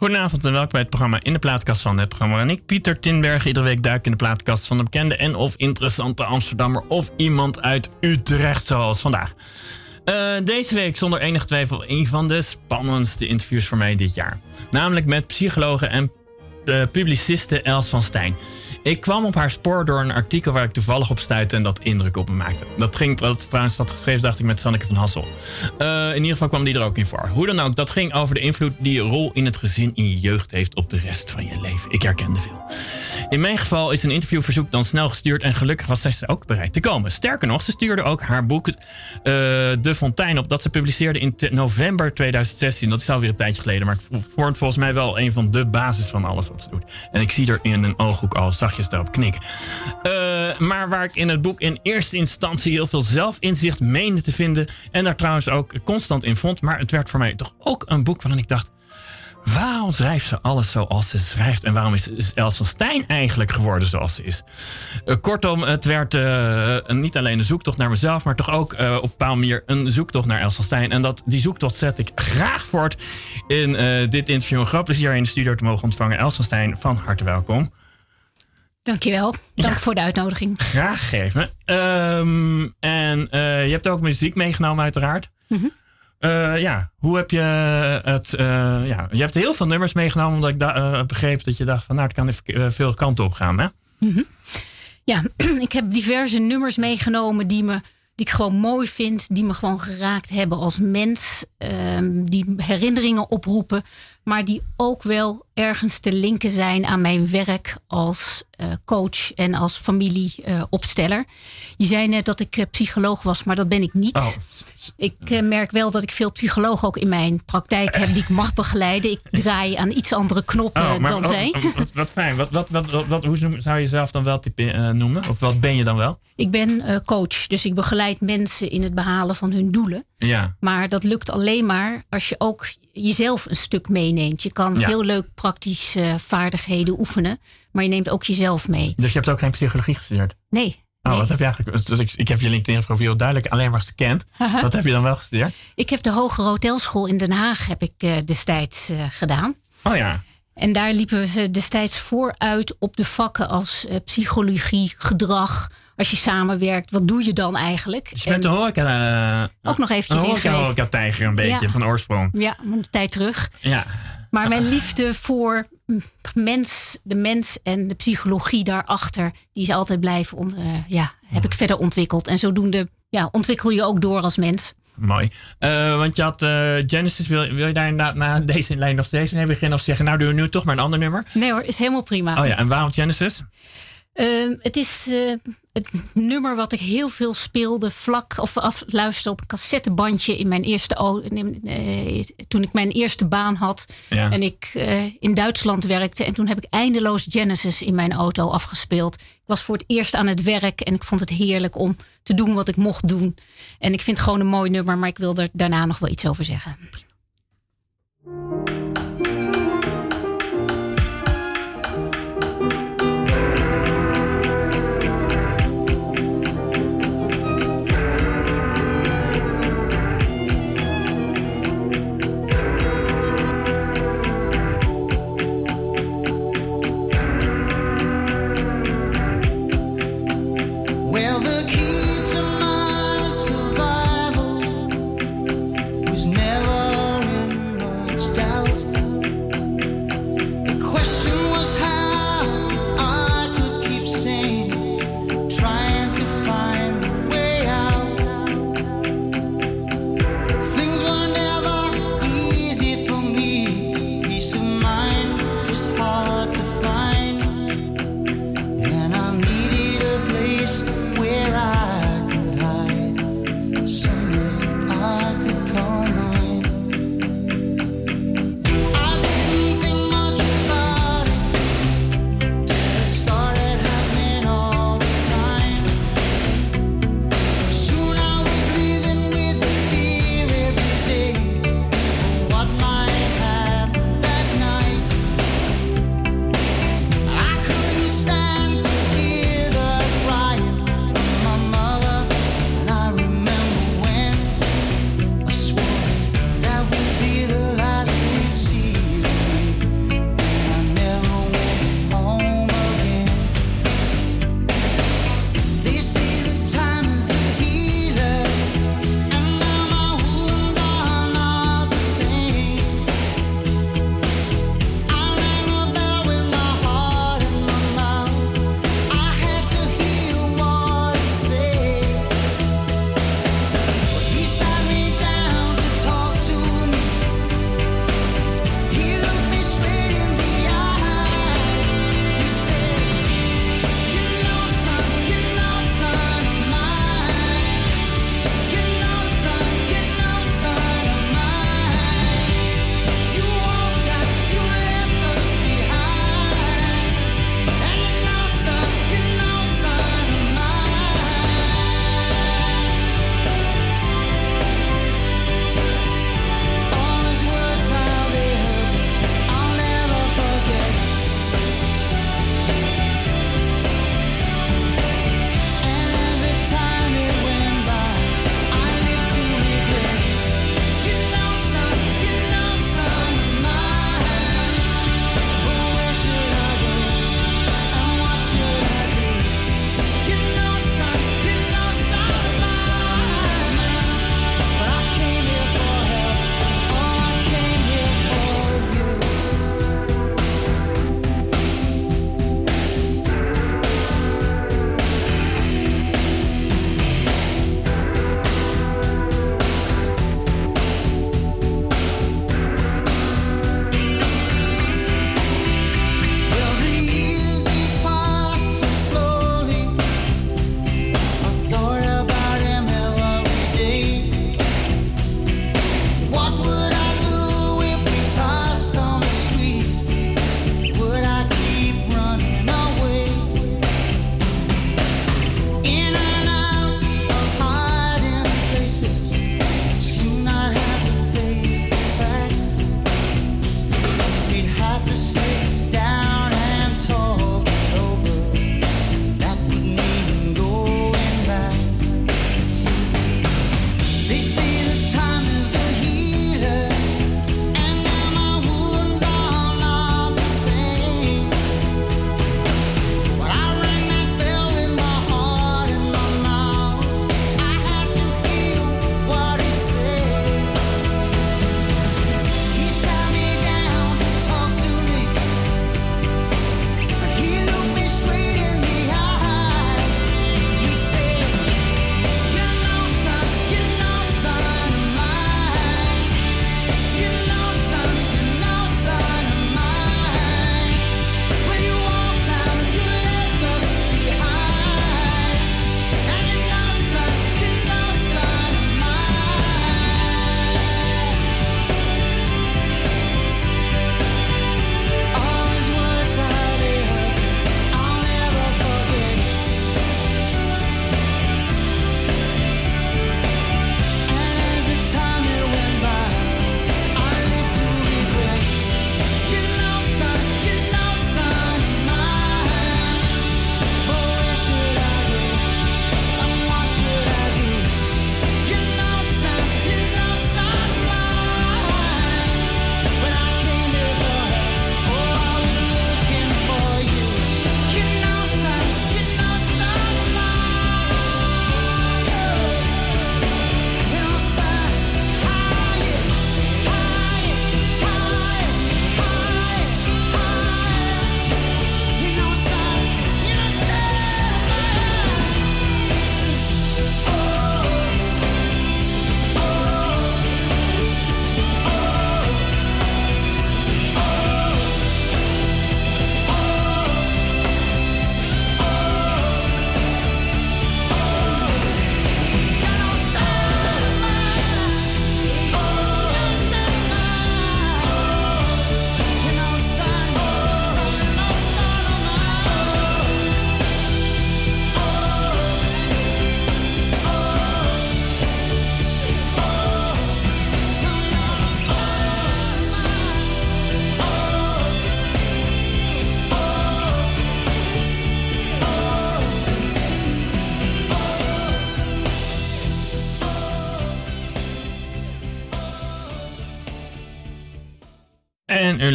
Goedenavond en welkom bij het programma In de Plaatkast van het programma. En ik, Pieter Tinberg, iedere week duik in de plaatkast van de bekende en of interessante Amsterdammer of iemand uit Utrecht, zoals vandaag. Uh, deze week zonder enige twijfel een van de spannendste interviews voor mij dit jaar. Namelijk met psychologe en uh, publiciste Els van Stijn. Ik kwam op haar spoor door een artikel waar ik toevallig op stuitte en dat indruk op me maakte. Dat ging dat trouwens dat geschreven, dacht ik, met Sanneke van Hassel. Uh, in ieder geval kwam die er ook in voor. Hoe dan ook, dat ging over de invloed die je rol in het gezin in je jeugd heeft op de rest van je leven. Ik herkende veel. In mijn geval is een interviewverzoek dan snel gestuurd en gelukkig was zij ook bereid te komen. Sterker nog, ze stuurde ook haar boek uh, De Fontein op dat ze publiceerde in november 2016. Dat is alweer een tijdje geleden, maar het vormt volgens mij wel een van de basis van alles wat ze doet. En ik zie er in een ooghoek al zachtjes daarop knikken. Uh, maar waar ik in het boek in eerste instantie heel veel zelfinzicht meende te vinden. En daar trouwens ook constant in vond. Maar het werd voor mij toch ook een boek waarin ik dacht. Waarom schrijft ze alles zoals ze schrijft? En waarom is Els van Stijn eigenlijk geworden zoals ze is? Uh, kortom, het werd uh, niet alleen een zoektocht naar mezelf, maar toch ook op een bepaalde manier een zoektocht naar Els van Stijn. En dat, die zoektocht zet ik graag voort in dit interview. Een groot plezier in de studio te mogen ontvangen. Els van Stijn, van harte welkom. Dankjewel. Dank ja. voor de uitnodiging. Graag gegeven. Um, en je hebt ook muziek meegenomen, uiteraard. Mm -hmm. Uh, ja, hoe heb je het. Uh, ja, je hebt heel veel nummers meegenomen, omdat ik begreep dat je dacht van nou, het kan even veel kanten op gaan. Hè? Mm-hmm. Ja, ik heb diverse nummers meegenomen die, me, die ik gewoon mooi vind, die me gewoon geraakt hebben als mens, ehm, die herinneringen oproepen, maar die ook wel ergens te linken zijn aan mijn werk als uh, coach en als familieopsteller. Je zei net dat ik uh, psycholoog was, maar dat ben ik niet. Oh. Ik merk wel dat ik veel psychologen ook in mijn praktijk heb die ik mag begeleiden. Ik draai aan iets andere knoppen oh, maar, dan oh, zij. Wat, wat fijn. Wat, wat, wat, wat, hoe zou je jezelf dan wel type, noemen? Of wat ben je dan wel? Ik ben coach, dus ik begeleid mensen in het behalen van hun doelen. Ja. Maar dat lukt alleen maar als je ook jezelf een stuk meeneemt. Je kan ja. heel leuk praktische vaardigheden oefenen, maar je neemt ook jezelf mee. Dus je hebt ook geen psychologie gestudeerd? Nee. Oh, nee. wat heb je eigenlijk? Dus ik, ik heb je LinkedIn-profiel duidelijk alleen maar gekend. Wat heb je dan wel gestudeerd? Ik heb de Hogere Hotelschool in Den Haag heb ik uh, destijds uh, gedaan. Oh ja. En daar liepen we destijds vooruit op de vakken als uh, psychologie, gedrag. Als je samenwerkt, wat doe je dan eigenlijk? Dus je bent de horeca... ook nog eventjes een in geweest. horeca-tijger een beetje, Ja. van oorsprong. Ja, een tijd terug. Ja. Maar mijn liefde voor mens, de mens en de psychologie daarachter, die is altijd blijven, ont, uh, ja, heb ik verder ontwikkeld. En zodoende ja, ontwikkel je ook door als mens. Mooi. Uh, want je had uh, Genesis, wil, wil je daar na, na deze lijn nog steeds mee beginnen? Of zeggen, nou doen we nu toch maar een ander nummer? Nee hoor, is helemaal prima. Oh ja, en waarom Genesis? Uh, het is het nummer wat ik heel veel speelde, vlak of afluisterde op een cassettebandje in mijn eerste uh, toen ik mijn eerste baan had ja. en ik in Duitsland werkte. En toen heb ik eindeloos Genesis in mijn auto afgespeeld. Ik was voor het eerst aan het werk en ik vond het heerlijk om te doen wat ik mocht doen. En ik vind het gewoon een mooi nummer, maar ik wil er daarna nog wel iets over zeggen.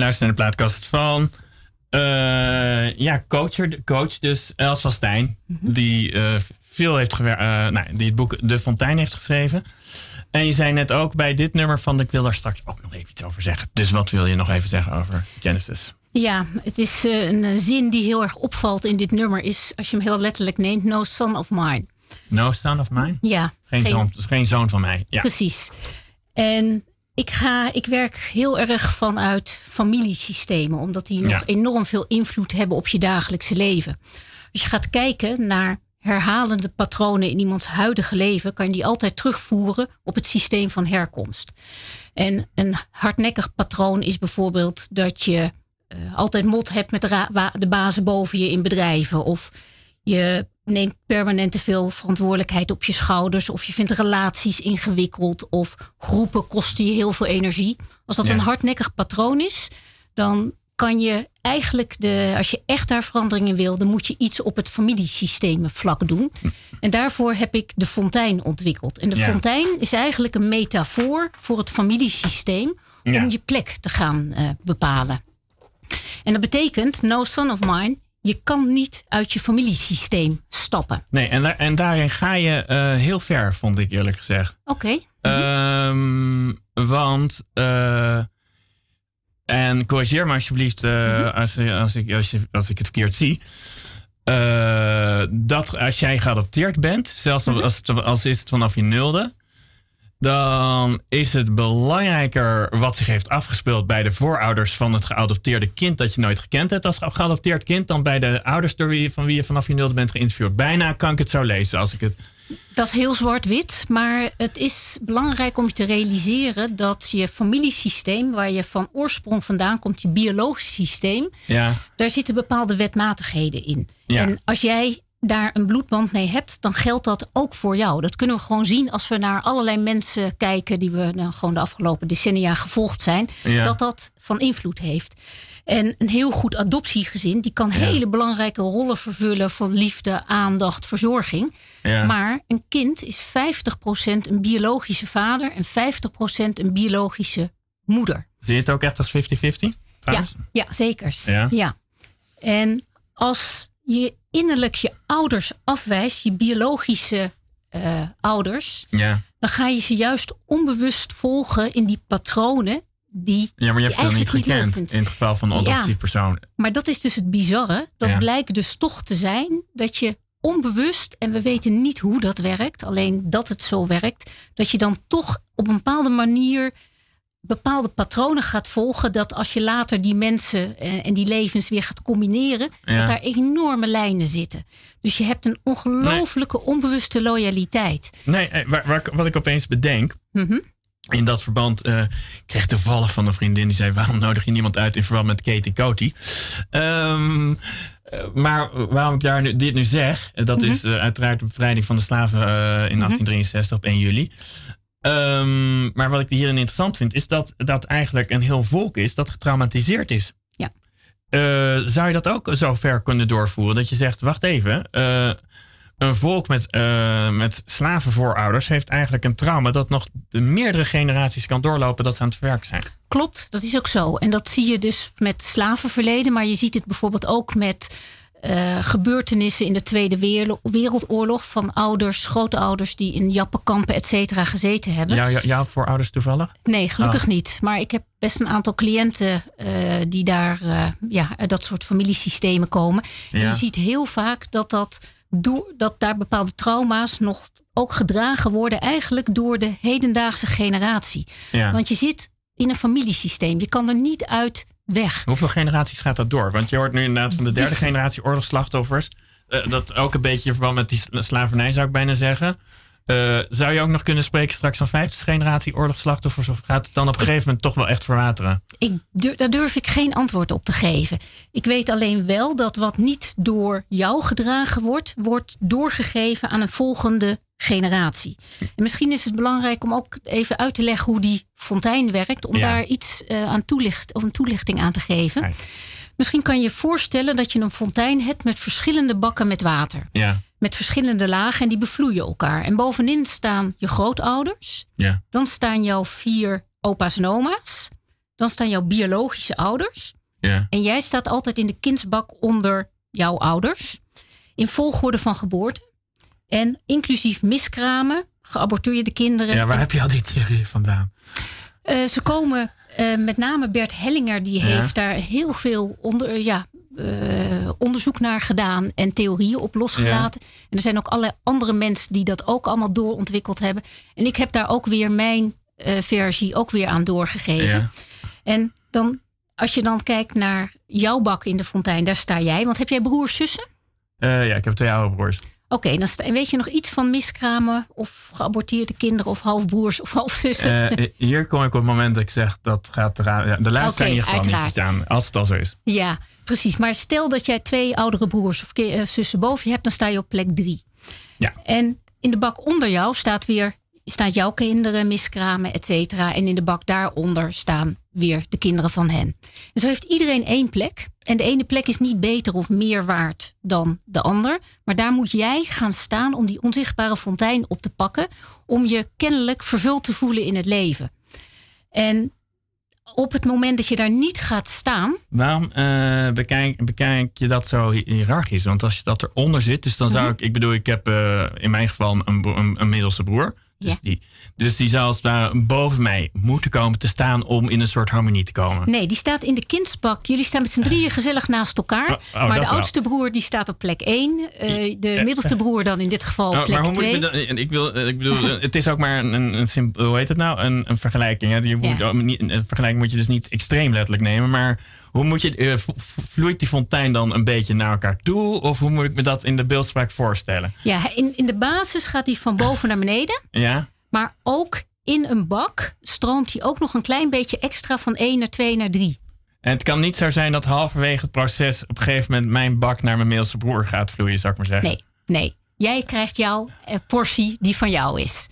Luistert naar de plaatkast van uh, ja, coacher, coach dus Els van Stijn. Mhm. Die uh, veel heeft gewerkt, uh, nou, die het boek De Fontein heeft geschreven. En je zei net ook bij dit nummer van ik wil daar straks ook nog even iets over zeggen. Dus wat wil je nog even zeggen over Genesis? Ja, het is een zin die heel erg opvalt in dit nummer. Is als je hem heel letterlijk neemt, no son of mine. No son of mine? Ja. Geen, geen zoon, geen zoon van mij. Ja. Precies. En ik, ga, ik werk heel erg vanuit familiesystemen, omdat die nog enorm veel invloed hebben op je dagelijkse leven. Als je gaat kijken naar herhalende patronen in iemands huidige leven, kan je die altijd terugvoeren op het systeem van herkomst. En een hardnekkig patroon is bijvoorbeeld dat je uh, altijd mot hebt met de, de bazen boven je in bedrijven. Of je neemt permanent te veel verantwoordelijkheid op je schouders. Of je vindt relaties ingewikkeld. Of groepen kosten je heel veel energie. Als dat een hardnekkig patroon is, dan kan je eigenlijk, de, als je echt daar verandering in wil, dan moet je iets op het familiesysteem vlak doen. En daarvoor heb ik de fontein ontwikkeld. En de fontein is eigenlijk een metafoor voor het familiesysteem om je plek te gaan uh, bepalen. En dat betekent, no son of mine je kan niet uit je familiesysteem stappen. Nee, en, en daarin ga je uh, heel ver, vond ik eerlijk gezegd. Oké. Okay. Um, want, uh, en corrigeer me alsjeblieft uh, mm -hmm. als, als, ik, als, je, als ik het verkeerd zie. dat als jij geadopteerd bent, zelfs mm -hmm. als, als is het vanaf je nulde, dan is het belangrijker wat zich heeft afgespeeld bij de voorouders van het geadopteerde kind dat je nooit gekend hebt als geadopteerd kind, dan bij de ouders door wie, van wie je vanaf je nulde bent geïnterviewd. Bijna kan ik het zo lezen als ik het. Dat is heel zwart-wit, maar het is belangrijk om je te realiseren dat je familiesysteem, waar je van oorsprong vandaan komt, je biologisch systeem, ja. daar zitten bepaalde wetmatigheden in. Ja. En als jij daar een bloedband mee hebt, dan geldt dat ook voor jou. Dat kunnen we gewoon zien als we naar allerlei mensen kijken die we nou, gewoon de afgelopen decennia gevolgd zijn, dat dat van invloed heeft. En een heel goed adoptiegezin, die kan hele belangrijke rollen vervullen van liefde, aandacht, verzorging. Ja. Maar een kind is 50% een biologische vader en 50% een biologische moeder. Zie je het ook echt als 50-50? Ja, ja, zeker. Ja. En als je innerlijk je ouders afwijst, je biologische uh, ouders, ja. dan ga je ze juist onbewust volgen in die patronen die. Ja, maar je hebt ze niet gekend in het geval van een adoptiepersoon. Ja, maar dat is dus het bizarre. Dat ja. blijkt dus toch te zijn dat je onbewust, en we weten niet hoe dat werkt, alleen dat het zo werkt, dat je dan toch op een bepaalde manier bepaalde patronen gaat volgen. Dat als je later die mensen en die levens weer gaat combineren, dat daar enorme lijnen zitten. Dus je hebt een ongelooflijke onbewuste loyaliteit. Nee, eh, waar, waar, wat ik opeens bedenk. Mhm. In dat verband uh, kreeg toevallig van een vriendin die zei: Waarom nodig je niemand uit in verband met Katie Coty? Um, maar waarom ik daar nu, dit nu zeg, dat mhm. is uiteraard de bevrijding van de slaven in 1863 mhm. op 1 juli. Um, maar wat ik hierin interessant vind, is dat dat eigenlijk een heel volk is dat getraumatiseerd is. Ja. Uh, zou je dat ook zo ver kunnen doorvoeren? Dat je zegt, wacht even, uh, een volk met, uh, met slavenvoorouders heeft eigenlijk een trauma dat nog de meerdere generaties kan doorlopen dat ze aan het verwerken zijn. Klopt, dat is ook zo. En dat zie je dus met slavenverleden, maar je ziet het bijvoorbeeld ook met uh, gebeurtenissen in de Tweede Wereldoorlog van ouders, grootouders die in jappenkampen, et cetera, gezeten hebben. Ja, ja, ja, voor ouders toevallig? Nee, gelukkig ah. niet. Maar ik heb best een aantal cliënten uh, die daar uh, ja, dat soort familiesystemen komen. Ja. En je ziet heel vaak dat, dat, door, dat daar bepaalde trauma's nog ook gedragen worden, eigenlijk door de hedendaagse generatie. Ja. Want je zit in een familiesysteem. Je kan er niet uit weg. Hoeveel generaties gaat dat door? Want je hoort nu inderdaad van de derde generatie oorlogsslachtoffers. Uh, dat ook een beetje in verband met die slavernij zou ik bijna zeggen. Uh, zou je ook nog kunnen spreken straks van vijfde generatie oorlogsslachtoffers? Of gaat het dan op een gegeven moment toch wel echt verwateren? Ik, daar durf ik geen antwoord op te geven. Ik weet alleen wel dat wat niet door jou gedragen wordt, wordt doorgegeven aan een volgende generatie. En misschien is het belangrijk om ook even uit te leggen hoe die fontein werkt, om daar iets uh, aan toelicht, of een toelichting aan te geven. Misschien kan je je voorstellen dat je een fontein hebt met verschillende bakken met water. Ja. Met verschillende lagen en die bevloeien elkaar. En bovenin staan je grootouders. Ja. Dan staan jouw vier opa's en oma's. dan staan jouw biologische ouders. Ja. En jij staat altijd in de kindsbak onder jouw ouders. In volgorde van geboorte. En inclusief miskramen, geaborteerde kinderen. Ja, waar heb je al die theorie vandaan? Uh, ze komen, uh, met name Bert Hellinger, die Ja. heeft daar heel veel onder, uh, ja, uh, onderzoek naar gedaan en theorieën op losgelaten. En er zijn ook allerlei andere mensen die dat ook allemaal doorontwikkeld hebben. En ik heb daar ook weer mijn versie ook weer aan doorgegeven. Ja. En dan, als je dan kijkt naar jouw bak in de fontein, daar sta jij. Want heb jij broers, zussen? Ja, ik heb twee oude broers. Oké, okay, dan weet je nog iets van miskramen of geaborteerde kinderen of halfbroers of halfzussen? Uh, hier kom ik op het moment dat ik zeg dat gaat eraan. Ja, de luisteraar okay, in ieder geval niet aan, als het al zo is. Ja, precies. Maar stel dat jij twee oudere broers of uh, zussen boven je hebt, dan sta je op plek drie. Ja. En in de bak onder jou staat weer staat jouw kinderen miskramen, et cetera. En in de bak daaronder staan weer de kinderen van hen. En zo heeft iedereen één plek. En de ene plek is niet beter of meer waard dan de ander. Maar daar moet jij gaan staan om die onzichtbare fontein op te pakken. Om je kennelijk vervuld te voelen in het leven. En op het moment dat je daar niet gaat staan. Waarom uh, bekijk, bekijk, je dat zo hiërarchisch? Want als je dat eronder zit, dus dan zou Mhm. ik, ik bedoel, ik heb uh, in mijn geval een, een, een middelste broer. Dus, Ja. die, dus die zou als het ware boven mij moeten komen te staan om in een soort harmonie te komen. Nee, die staat in de kindsbak. Jullie staan met z'n drieën gezellig naast elkaar. Oh, oh, maar de wel. oudste broer die staat op plek 1. Uh, de middelste broer dan in dit geval op Oh, plek maar hoe moet 2. je dan, ik, wil, ik bedoel, het is ook maar een, een, hoe heet het nou? Een, een vergelijking. Hè? Je moet, Ja. een vergelijking moet je dus niet extreem letterlijk nemen. Maar hoe moet je, uh, v- vloeit die fontein dan een beetje naar elkaar toe? Of hoe moet ik me dat in de beeldspraak voorstellen? Ja, in, in de basis gaat hij van boven naar beneden. Ja? Maar ook in een bak stroomt hij ook nog een klein beetje extra van 1 naar 2 naar 3. En het kan niet zo zijn dat halverwege het proces op een gegeven moment mijn bak naar mijn middelste broer gaat vloeien, zou ik maar zeggen. Nee, nee. Jij krijgt jouw eh, portie die van jou is.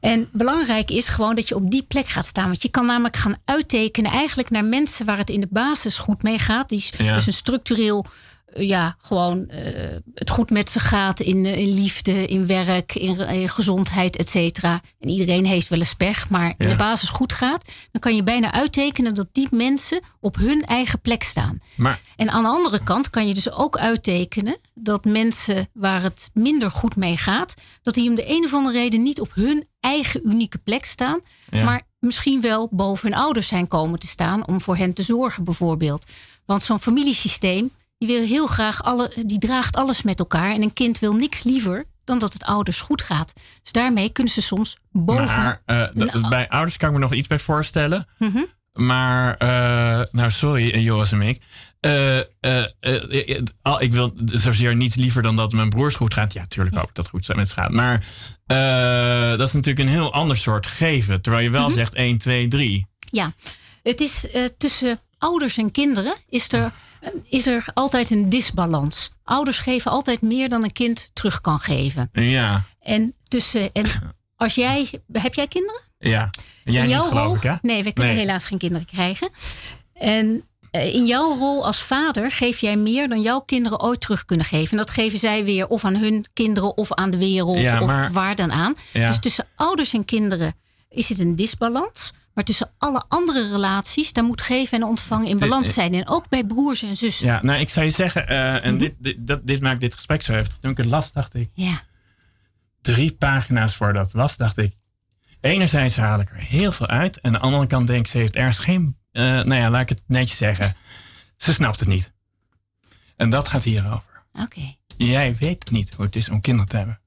En belangrijk is gewoon dat je op die plek gaat staan. Want je kan namelijk gaan uittekenen eigenlijk naar mensen waar het in de basis goed mee gaat. Die Ja. dus een structureel, eh, ja, gewoon eh, het goed met ze gaat in, eh, in liefde, in werk, in, in gezondheid, et cetera. En iedereen heeft wel eens pech, maar in Ja. de basis goed gaat. Dan kan je bijna uittekenen dat die mensen op hun eigen plek staan. Maar En aan de andere kant kan je dus ook uittekenen dat mensen waar het minder goed mee gaat, dat die om de een of andere reden niet op hun eigen unieke plek staan, Ja. maar misschien wel boven hun ouders zijn komen te staan om voor hen te zorgen, bijvoorbeeld. Want zo'n familiesysteem, die wil heel graag alle, die draagt alles met elkaar. En een kind wil niks liever dan dat het ouders goed gaat. Dus daarmee kunnen ze soms boven. Maar uh, Nou. bij ouders kan ik me nog iets bij voorstellen. Mhm. Maar, uh, nou sorry, uh, Joris en ik. Uh, uh, uh, ik wil zozeer niets liever dan dat mijn broers goed gaat. Ja, tuurlijk hoop ik dat het goed met ze gaat. Maar dat is natuurlijk een heel ander soort geven. Terwijl je wel Mhm. zegt 1, 2, 3. Ja, het is tussen ouders en kinderen is er, is er altijd een disbalans. Ouders geven altijd meer dan een kind terug kan geven. Ja, En tussen en als jij heb jij kinderen? ja. En jij in niet jouw geloof rol? ik, hè? Nee, we kunnen Nee. helaas geen kinderen krijgen. En in jouw rol als vader geef jij meer dan jouw kinderen ooit terug kunnen geven. En dat geven zij weer of aan hun kinderen of aan de wereld Ja, of waar dan aan. Ja. Dus tussen ouders en kinderen is het een disbalans. Maar tussen alle andere relaties, daar moet geven en ontvangen in Dit- balans zijn. En ook bij broers en zussen. Ja, nou ik zou je zeggen, eh, Mhm. en dit, dit, dat, dit maakt dit gesprek zo heftig. Toen ik het las, dacht ik, Ja. drie pagina's voordat het was, dacht ik. Enerzijds haal ik er heel veel uit. En aan de andere kant denk ik, ze heeft ergens geen. Eh, nou ja, laat ik het netjes zeggen. Ze snapt het niet. En dat gaat hierover. Oké. Jij weet niet hoe het is om kinderen te hebben.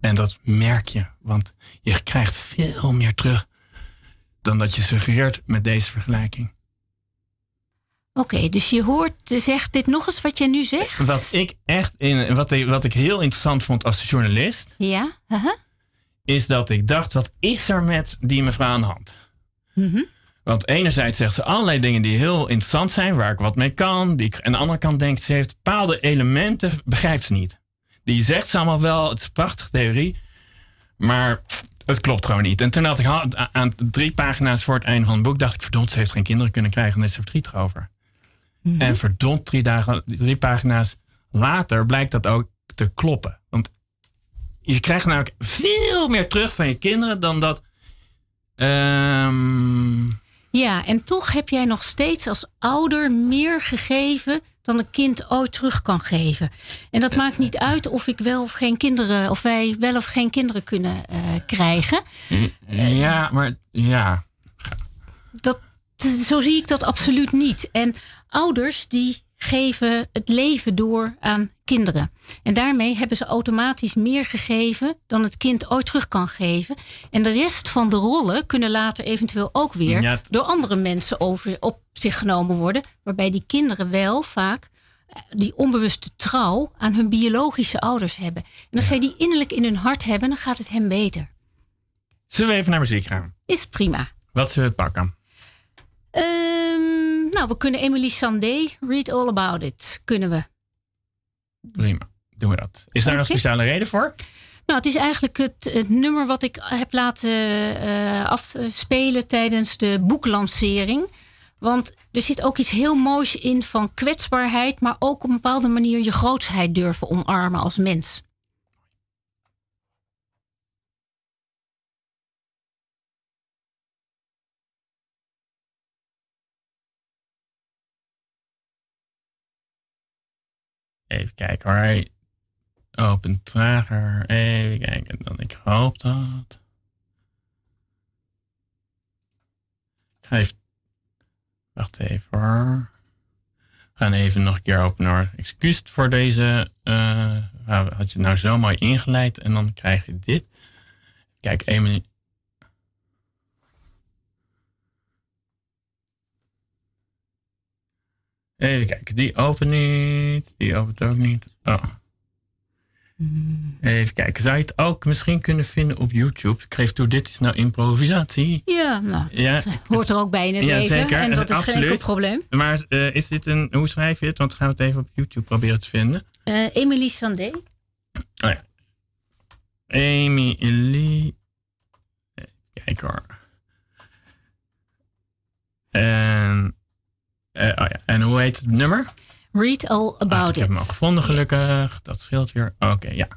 En dat merk je, want je krijgt veel meer terug dan dat je suggereert met deze vergelijking. Oké, dus je hoort, zegt dit nog eens wat je nu zegt? Wat ik echt in, wat ik, wat ik heel interessant vond als journalist, Ja. Is dat ik dacht: wat is er met die mevrouw aan de hand? Mhm. Want enerzijds zegt ze allerlei dingen die heel interessant zijn, waar ik wat mee kan. Die ik, en aan de andere kant denkt ze heeft bepaalde elementen, begrijpt ze niet. Die zegt ze allemaal wel, het is een prachtige theorie, maar pff, het klopt gewoon niet. En toen had ik aan drie pagina's voor het einde van het boek, dacht ik, verdomd, ze heeft geen kinderen kunnen krijgen en is ze verdrietig over. En verdomd, drie, dagen, drie pagina's later blijkt dat ook te kloppen. Want je krijgt namelijk veel meer terug van je kinderen dan dat. ehm, Ja, en toch heb jij nog steeds als ouder meer gegeven dan een kind ooit terug kan geven. En dat maakt niet uit of ik wel of geen kinderen, of wij wel of geen kinderen kunnen uh, krijgen. Ja, maar ja. Dat, zo zie ik dat absoluut niet. En ouders die geven het leven door aan kinderen. En daarmee hebben ze automatisch meer gegeven dan het kind ooit terug kan geven. En de rest van de rollen kunnen later eventueel ook weer door andere mensen over, op zich genomen worden. Waarbij die kinderen wel vaak eh, die onbewuste trouw aan hun biologische ouders hebben. En als zij die innerlijk in hun hart hebben, dan gaat het hem beter. Zullen we even naar muziek gaan? Is prima. Wat zullen we het pakken? Um, nou, we kunnen Emily Sandé, Read All About It, kunnen we. Prima, doen we dat. Is daar een speciale reden voor? Nou, het is eigenlijk het, het nummer wat ik heb laten uh, afspelen tijdens de boeklancering. Want er zit ook iets heel moois in van kwetsbaarheid, maar ook op een bepaalde manier je grootsheid durven omarmen als mens. Even kijken hoor. Open trager. Even kijken. Dan ik hoop dat. Hij Wacht even. We gaan even nog een keer openen hoor. Excuus voor deze. Uh, had je nou zo mooi ingeleid en dan krijg je dit. Kijk, Emily. Even kijken, die opent niet. Die opent ook niet. Oh. Even kijken, zou je het ook misschien kunnen vinden op YouTube? Ik geef toe, dit is nou improvisatie. Ja, nou, ja, hoort er ook bij in het ja, leven. Zeker, en dat is absoluut. geen enkel probleem. Maar uh, is dit een, hoe schrijf je het? Want we gaan het even op YouTube proberen te vinden. Uh, Emily Sandé. Oh ja. Emily. Kijk hoor. En uh, oh ja. En hoe heet het nummer? Read All About ah, ik It. Ik heb hem al gevonden gelukkig. Dat scheelt weer. Oké, ja.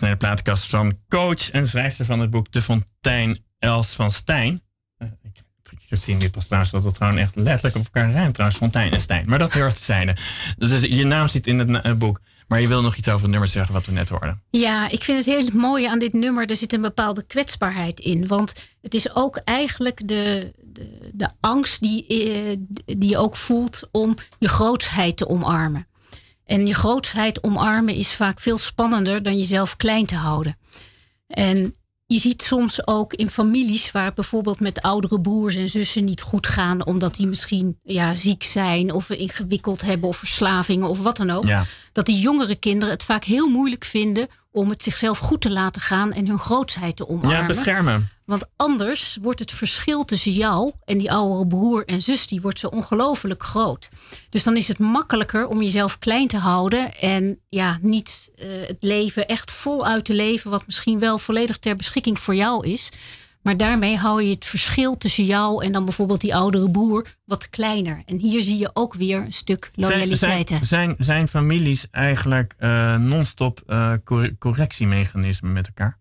En u luistert naar de plaatkast van coach en schrijfster van het boek De Fontein, Els van Stijn. Uh, ik, ik zie in dit trouwens dat het gewoon echt letterlijk op elkaar ruimt trouwens, Fontein en Stijn. Maar dat hoort te zijn. Dus je naam zit in het, boek. Maar je wil nog iets over het nummer zeggen wat we net hoorden. Ja, ik vind het heel mooi aan dit nummer. Er zit een bepaalde kwetsbaarheid in. Want het is ook eigenlijk de, de, de angst die, eh, die je ook voelt om je grootsheid te omarmen. En je grootsheid omarmen is vaak veel spannender dan jezelf klein te houden. En je ziet soms ook in families waar bijvoorbeeld met oudere broers en zussen niet goed gaan, omdat die misschien ja, ziek zijn of ingewikkeld hebben of verslavingen of wat dan ook. Dat die jongere kinderen het vaak heel moeilijk vinden om het zichzelf goed te laten gaan en hun grootsheid te omarmen. Ja, beschermen. Want anders wordt het verschil tussen jou en die oudere broer en zus, die wordt zo ongelooflijk groot. Dus dan is het makkelijker om jezelf klein te houden en ja, niet uh, het leven echt voluit te leven, wat misschien wel volledig ter beschikking voor jou is. Maar daarmee hou je het verschil tussen jou en dan bijvoorbeeld die oudere broer wat kleiner. En hier zie je ook weer een stuk loyaliteit. Zijn, zijn, zijn families eigenlijk uh, non-stop uh, correctiemechanismen met elkaar?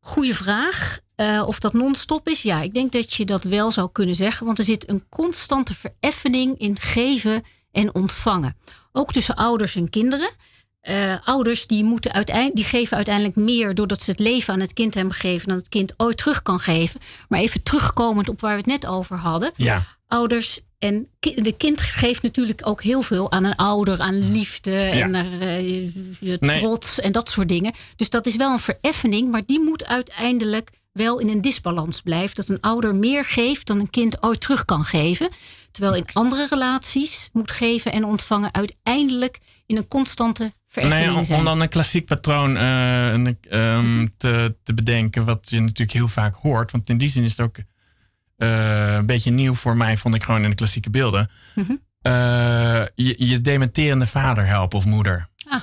Goeie vraag. Uh, of dat non-stop is? Ja, ik denk dat je dat wel zou kunnen zeggen. Want er zit een constante vereffening in geven en ontvangen. Ook tussen ouders en kinderen. Uh, ouders die, moeten uiteindelijk, die geven uiteindelijk meer doordat ze het leven aan het kind hebben gegeven dan het kind ooit terug kan geven. Maar even terugkomend op waar we het net over hadden. Ja. Ouders en de kind geeft natuurlijk ook heel veel aan een ouder, aan liefde en uh, trots en dat soort dingen. Dus dat is wel een vereffening, maar die moet uiteindelijk wel in een disbalans blijven. Dat een ouder meer geeft dan een kind ooit terug kan geven. Terwijl in andere relaties moet geven en ontvangen uiteindelijk in een constante vereffening nee, zijn. Om dan een klassiek patroon uh, um, te, te bedenken, wat je natuurlijk heel vaak hoort. Want in die zin is het ook uh, een beetje nieuw voor mij, vond ik gewoon in de klassieke beelden. Mm -hmm. uh, je, je dementerende vader helpen of moeder. Ah.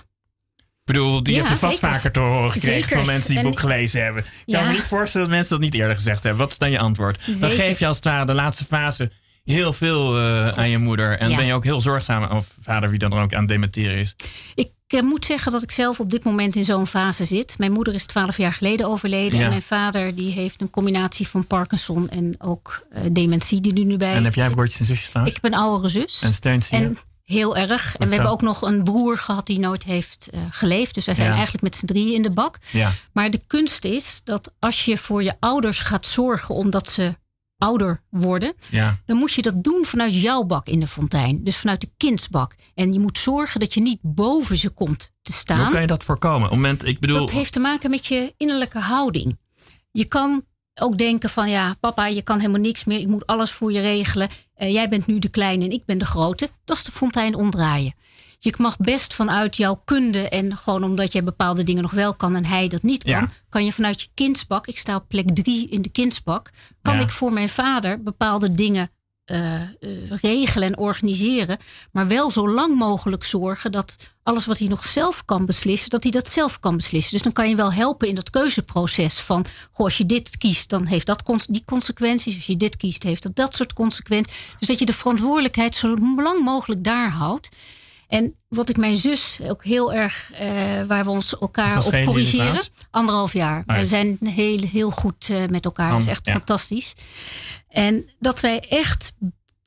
Ik bedoel, die ja, heb je vast zekers. vaker te horen gekregen zekers. van mensen die het boek gelezen hebben. Ik ja. kan me niet voorstellen dat mensen dat niet eerder gezegd hebben. Wat is dan je antwoord? Zeker. Dan geef je als het ware de laatste fase heel veel uh, aan je moeder. En ja. ben je ook heel zorgzaam, of vader, wie dan ook aan het dementeren is. Ik uh, moet zeggen dat ik zelf op dit moment in zo'n fase zit. Mijn moeder is twaalf jaar geleden overleden. Ja. En mijn vader die heeft een combinatie van Parkinson en ook uh, dementie die er nu bij En heb jij broertjes en zusjes trouwens? Ik heb een oudere zus. En steunt En heel erg. En we hebben ook nog een broer gehad die nooit heeft geleefd. Dus wij zijn ja. eigenlijk met z'n drieën in de bak. Ja. Maar de kunst is dat als je voor je ouders gaat zorgen omdat ze ouder worden, ja. dan moet je dat doen vanuit jouw bak in de fontein. Dus vanuit de kindsbak. En je moet zorgen dat je niet boven ze komt te staan. Hoe kan je dat voorkomen? moment, ik bedoel... Dat heeft te maken met je innerlijke houding. Je kan ook denken van ja, papa, je kan helemaal niks meer. Ik moet alles voor je regelen. Uh, jij bent nu de kleine en ik ben de grote. Dat is de fontein omdraaien je mag best vanuit jouw kunde en gewoon omdat jij bepaalde dingen nog wel kan en hij dat niet kan, ja. kan je vanuit je kindsbak, ik sta op plek drie in de kindsbak, kan Ja. ik voor mijn vader bepaalde dingen eh, eh, regelen en organiseren, maar wel zo lang mogelijk zorgen dat alles wat hij nog zelf kan beslissen, dat hij dat zelf kan beslissen. Dus dan kan je wel helpen in dat keuzeproces van, goh, als je dit kiest, dan heeft dat cons- die consequenties. Als je dit kiest, heeft dat dat soort consequenties. Dus dat je de verantwoordelijkheid zo lang mogelijk daar houdt. En wat ik mijn zus ook heel erg, eh, waar we ons elkaar op corrigeren. Anderhalf jaar. Ah, ja. We zijn heel, heel goed eh, met elkaar. Dat is Oh, echt ja. fantastisch. En dat wij echt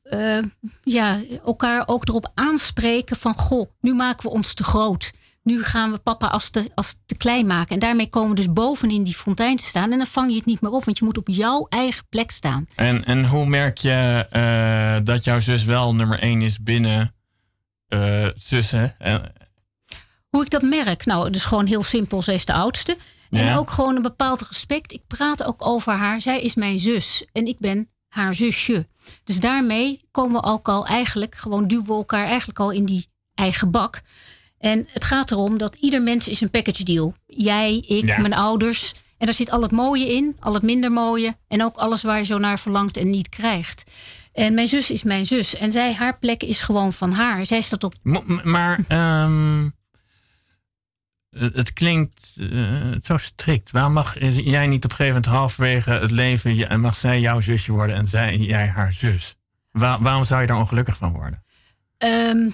eh, ja, elkaar ook erop aanspreken van... goh, nu maken we ons te groot. Nu gaan we papa als te, als te klein maken. En daarmee komen we dus bovenin die fontein te staan. En dan vang je het niet meer op, want je moet op jouw eigen plek staan. En, en hoe merk je dat jouw zus wel nummer één is binnen zussen? En, Hoe ik dat merk? Nou, dus gewoon heel simpel. Zij is de oudste. En Ja. ook gewoon een bepaald respect. Ik praat ook over haar. Zij is mijn zus en ik ben haar zusje. Dus daarmee komen we ook al eigenlijk, gewoon duwen we elkaar eigenlijk al in die eigen bak. En het gaat erom dat ieder mens is een package deal. Jij, ik, Ja. mijn ouders. En daar zit al het mooie in, al het minder mooie. En ook alles waar je zo naar verlangt en niet krijgt. En mijn zus is mijn zus. En zij, haar plek is gewoon van haar. Zij staat op m- maar ehm, het, klinkt eh, zo strikt. Waarom mag jij niet op een gegeven moment halverwege het leven... en mag zij jouw zusje worden en zij, jij haar zus? Waar- waarom zou je daar ongelukkig van worden? Ehm,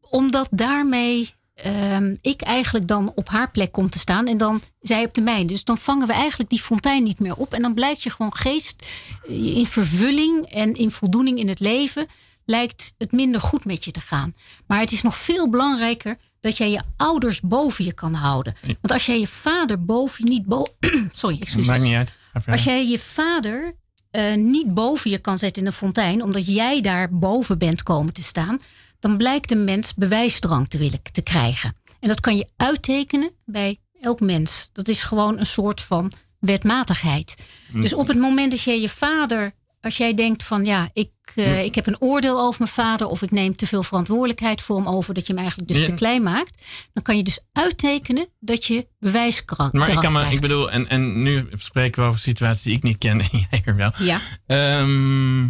omdat daarmee ehm, ik eigenlijk dan op haar plek kom te staan en dan zij op de mijne. Dus dan vangen we eigenlijk die fontein niet meer op. En dan blijkt je gewoon geest in vervulling en in voldoening in het leven lijkt het minder goed met je te gaan. Maar het is nog veel belangrijker dat jij je ouders boven je kan houden. Want als jij je vader boven niet boven. Sorry, excuses. Maakt niet uit. Als jij je vader eh, niet boven je kan zetten in een fontein, omdat jij daar boven bent komen te staan, dan blijkt een mens bewijsdrang te willen te krijgen. En dat kan je uittekenen bij elk mens. Dat is gewoon een soort van wetmatigheid. Dus op het moment dat jij je vader, als jij denkt van ja, ik, eh, ik heb een oordeel over mijn vader of ik neem te veel verantwoordelijkheid voor hem over dat je hem eigenlijk dus Ja. te klein maakt, dan kan je dus uittekenen dat je bewijskracht Maar ik, kan me, ik bedoel, en, en nu spreken we over situaties die ik niet ken en jij er wel. Ja. Ehm,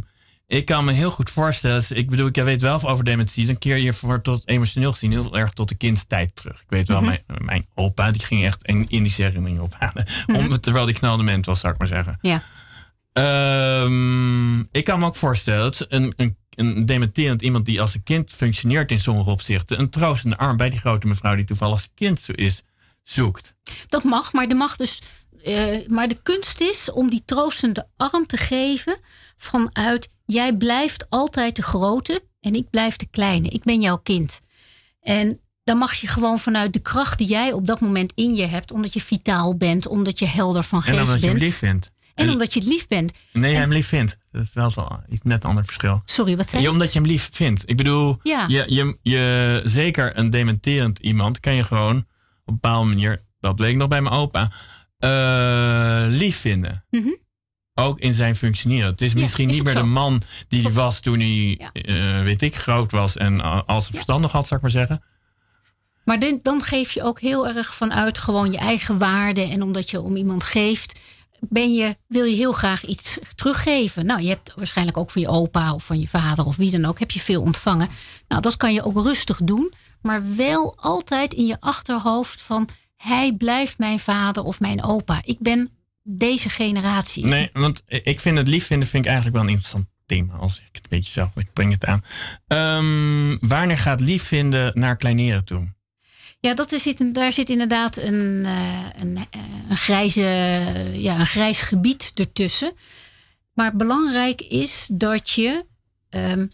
ik kan me heel goed voorstellen. dus Ik bedoel, ik weet wel over dementie. Een keer hiervoor tot emotioneel gezien heel erg tot de kindstijd terug. Ik weet wel, Mhm. mijn, mijn opa die ging echt een Indische herinneringen ophalen. Om, terwijl die knalde ment was, zou ik maar zeggen. Ja. Ehm, ik kan me ook voorstellen dat een, een, een dementerend iemand die als een kind functioneert in sommige opzichten, een troostende arm bij die grote mevrouw die toevallig als kind zo is, zoekt. Dat mag, maar, er mag dus, eh, maar de kunst is om die troostende arm te geven vanuit jij blijft altijd de grote en ik blijf de kleine. Ik ben jouw kind. En dan mag je gewoon vanuit de kracht die jij op dat moment in je hebt, omdat je vitaal bent, omdat je helder van En geest omdat je hem bent. lief vindt. En omdat je het lief bent. Nee, hij hem lief vindt. Dat is wel iets net een ander verschil. Sorry, wat zei je? omdat je hem lief vindt. Ik bedoel, Ja. je, je, je, zeker een dementerend iemand kan je gewoon op een bepaalde manier, dat ik nog bij mijn opa, eh, lief vinden. Mhm. Ook in zijn functioneren. Het is Ja, misschien is niet meer de man die hij Klopt. was toen hij, Ja. eh, weet ik, groot was en uh, als zijn verstand nog had, zou ik maar zeggen. Maar dan, dan geef je ook heel erg vanuit gewoon je eigen waarde. En omdat je om iemand geeft, ben je, wil je heel graag iets teruggeven. Nou, je hebt waarschijnlijk ook van je opa of van je vader of wie dan ook, heb je veel ontvangen. Nou, dat kan je ook rustig doen. Maar wel altijd in je achterhoofd van hij blijft mijn vader of mijn opa. Ik ben deze generatie. Nee, want ik vind het lief vinden vind ik eigenlijk wel een interessant thema. Als ik het een beetje zelf, ik breng het aan. Ehm, wanneer gaat lief vinden naar kleineren toe? Ja, dat is, daar zit inderdaad een, eh, een, eh, een, grijze, ja, een grijs gebied ertussen. Maar belangrijk is dat je ehm,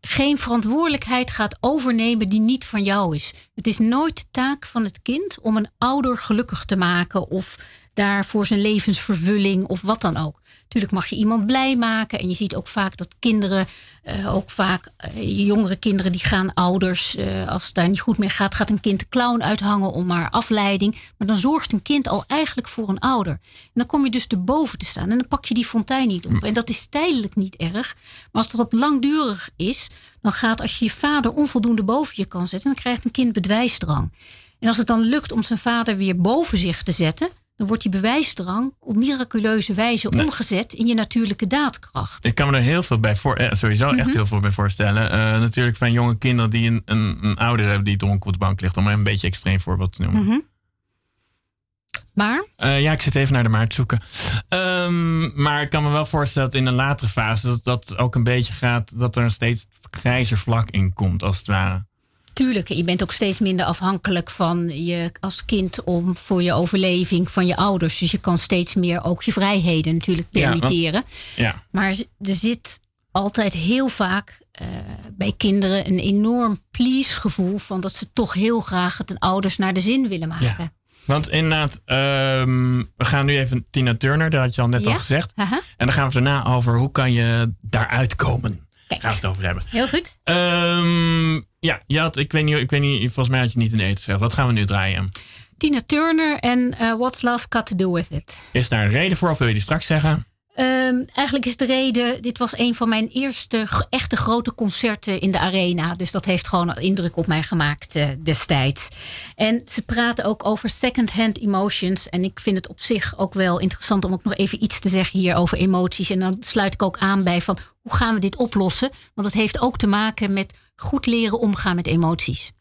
geen verantwoordelijkheid gaat overnemen die niet van jou is. Het is nooit de taak van het kind om een ouder gelukkig te maken of daar voor zijn levensvervulling of wat dan ook. Natuurlijk mag je iemand blij maken. En je ziet ook vaak dat kinderen, eh, ook vaak eh, jongere kinderen, die gaan ouders, eh, als het daar niet goed mee gaat, gaat een kind de clown uithangen om maar afleiding. Maar dan zorgt een kind al eigenlijk voor een ouder. En dan kom je dus erboven te staan en dan pak je die fontein niet op. En dat is tijdelijk niet erg. Maar als dat op langdurig is, dan gaat als je je vader onvoldoende boven je kan zetten, dan krijgt een kind bedwijsdrang. En als het dan lukt om zijn vader weer boven zich te zetten, dan wordt die bewijsdrang op miraculeuze wijze omgezet in je natuurlijke daadkracht. Ik kan me er heel veel bij voor, eh, sowieso Mhm. echt heel veel bij voorstellen. Eh, natuurlijk van jonge kinderen die een, een, een ouder hebben die dronken op de bank ligt. Om een beetje extreem voorbeeld te noemen. Mhm. Maar Eh, ja, ik zit even naar de maart zoeken. Ehm, maar ik kan me wel voorstellen dat in een latere fase dat dat ook een beetje gaat, dat er een steeds grijzer vlak in komt, als het ware. Tuurlijk, je bent ook steeds minder afhankelijk van je als kind om voor je overleving van je ouders. Dus je kan steeds meer ook je vrijheden natuurlijk permitteren. Ja, Maar er zit altijd heel vaak eh, bij kinderen een enorm please gevoel van dat ze toch heel graag het hun ouders naar de zin willen maken. Ja. want inderdaad, ehm, we gaan nu even Tina Turner, dat had je al net Ja? al gezegd. En dan gaan we daarna over hoe kan je daaruit komen. Kijk. Gaan we het over hebben. heel goed. Ehm, ja, je had, ik, weet niet, ik weet niet, volgens mij had je niet in eten gezegd. Wat gaan we nu draaien? Tina Turner en eh, What's Love Got to Do With It. Is daar een reden voor of wil je die straks zeggen? Ehm, eigenlijk is de reden, dit was een van mijn eerste echte grote concerten in de arena. Dus dat heeft gewoon indruk op mij gemaakt eh, destijds. En ze praten ook over second-hand emotions. En ik vind het op zich ook wel interessant om ook nog even iets te zeggen hier over emoties. En dan sluit ik ook aan bij van hoe gaan we dit oplossen? Want het heeft ook te maken met goed leren omgaan met emoties.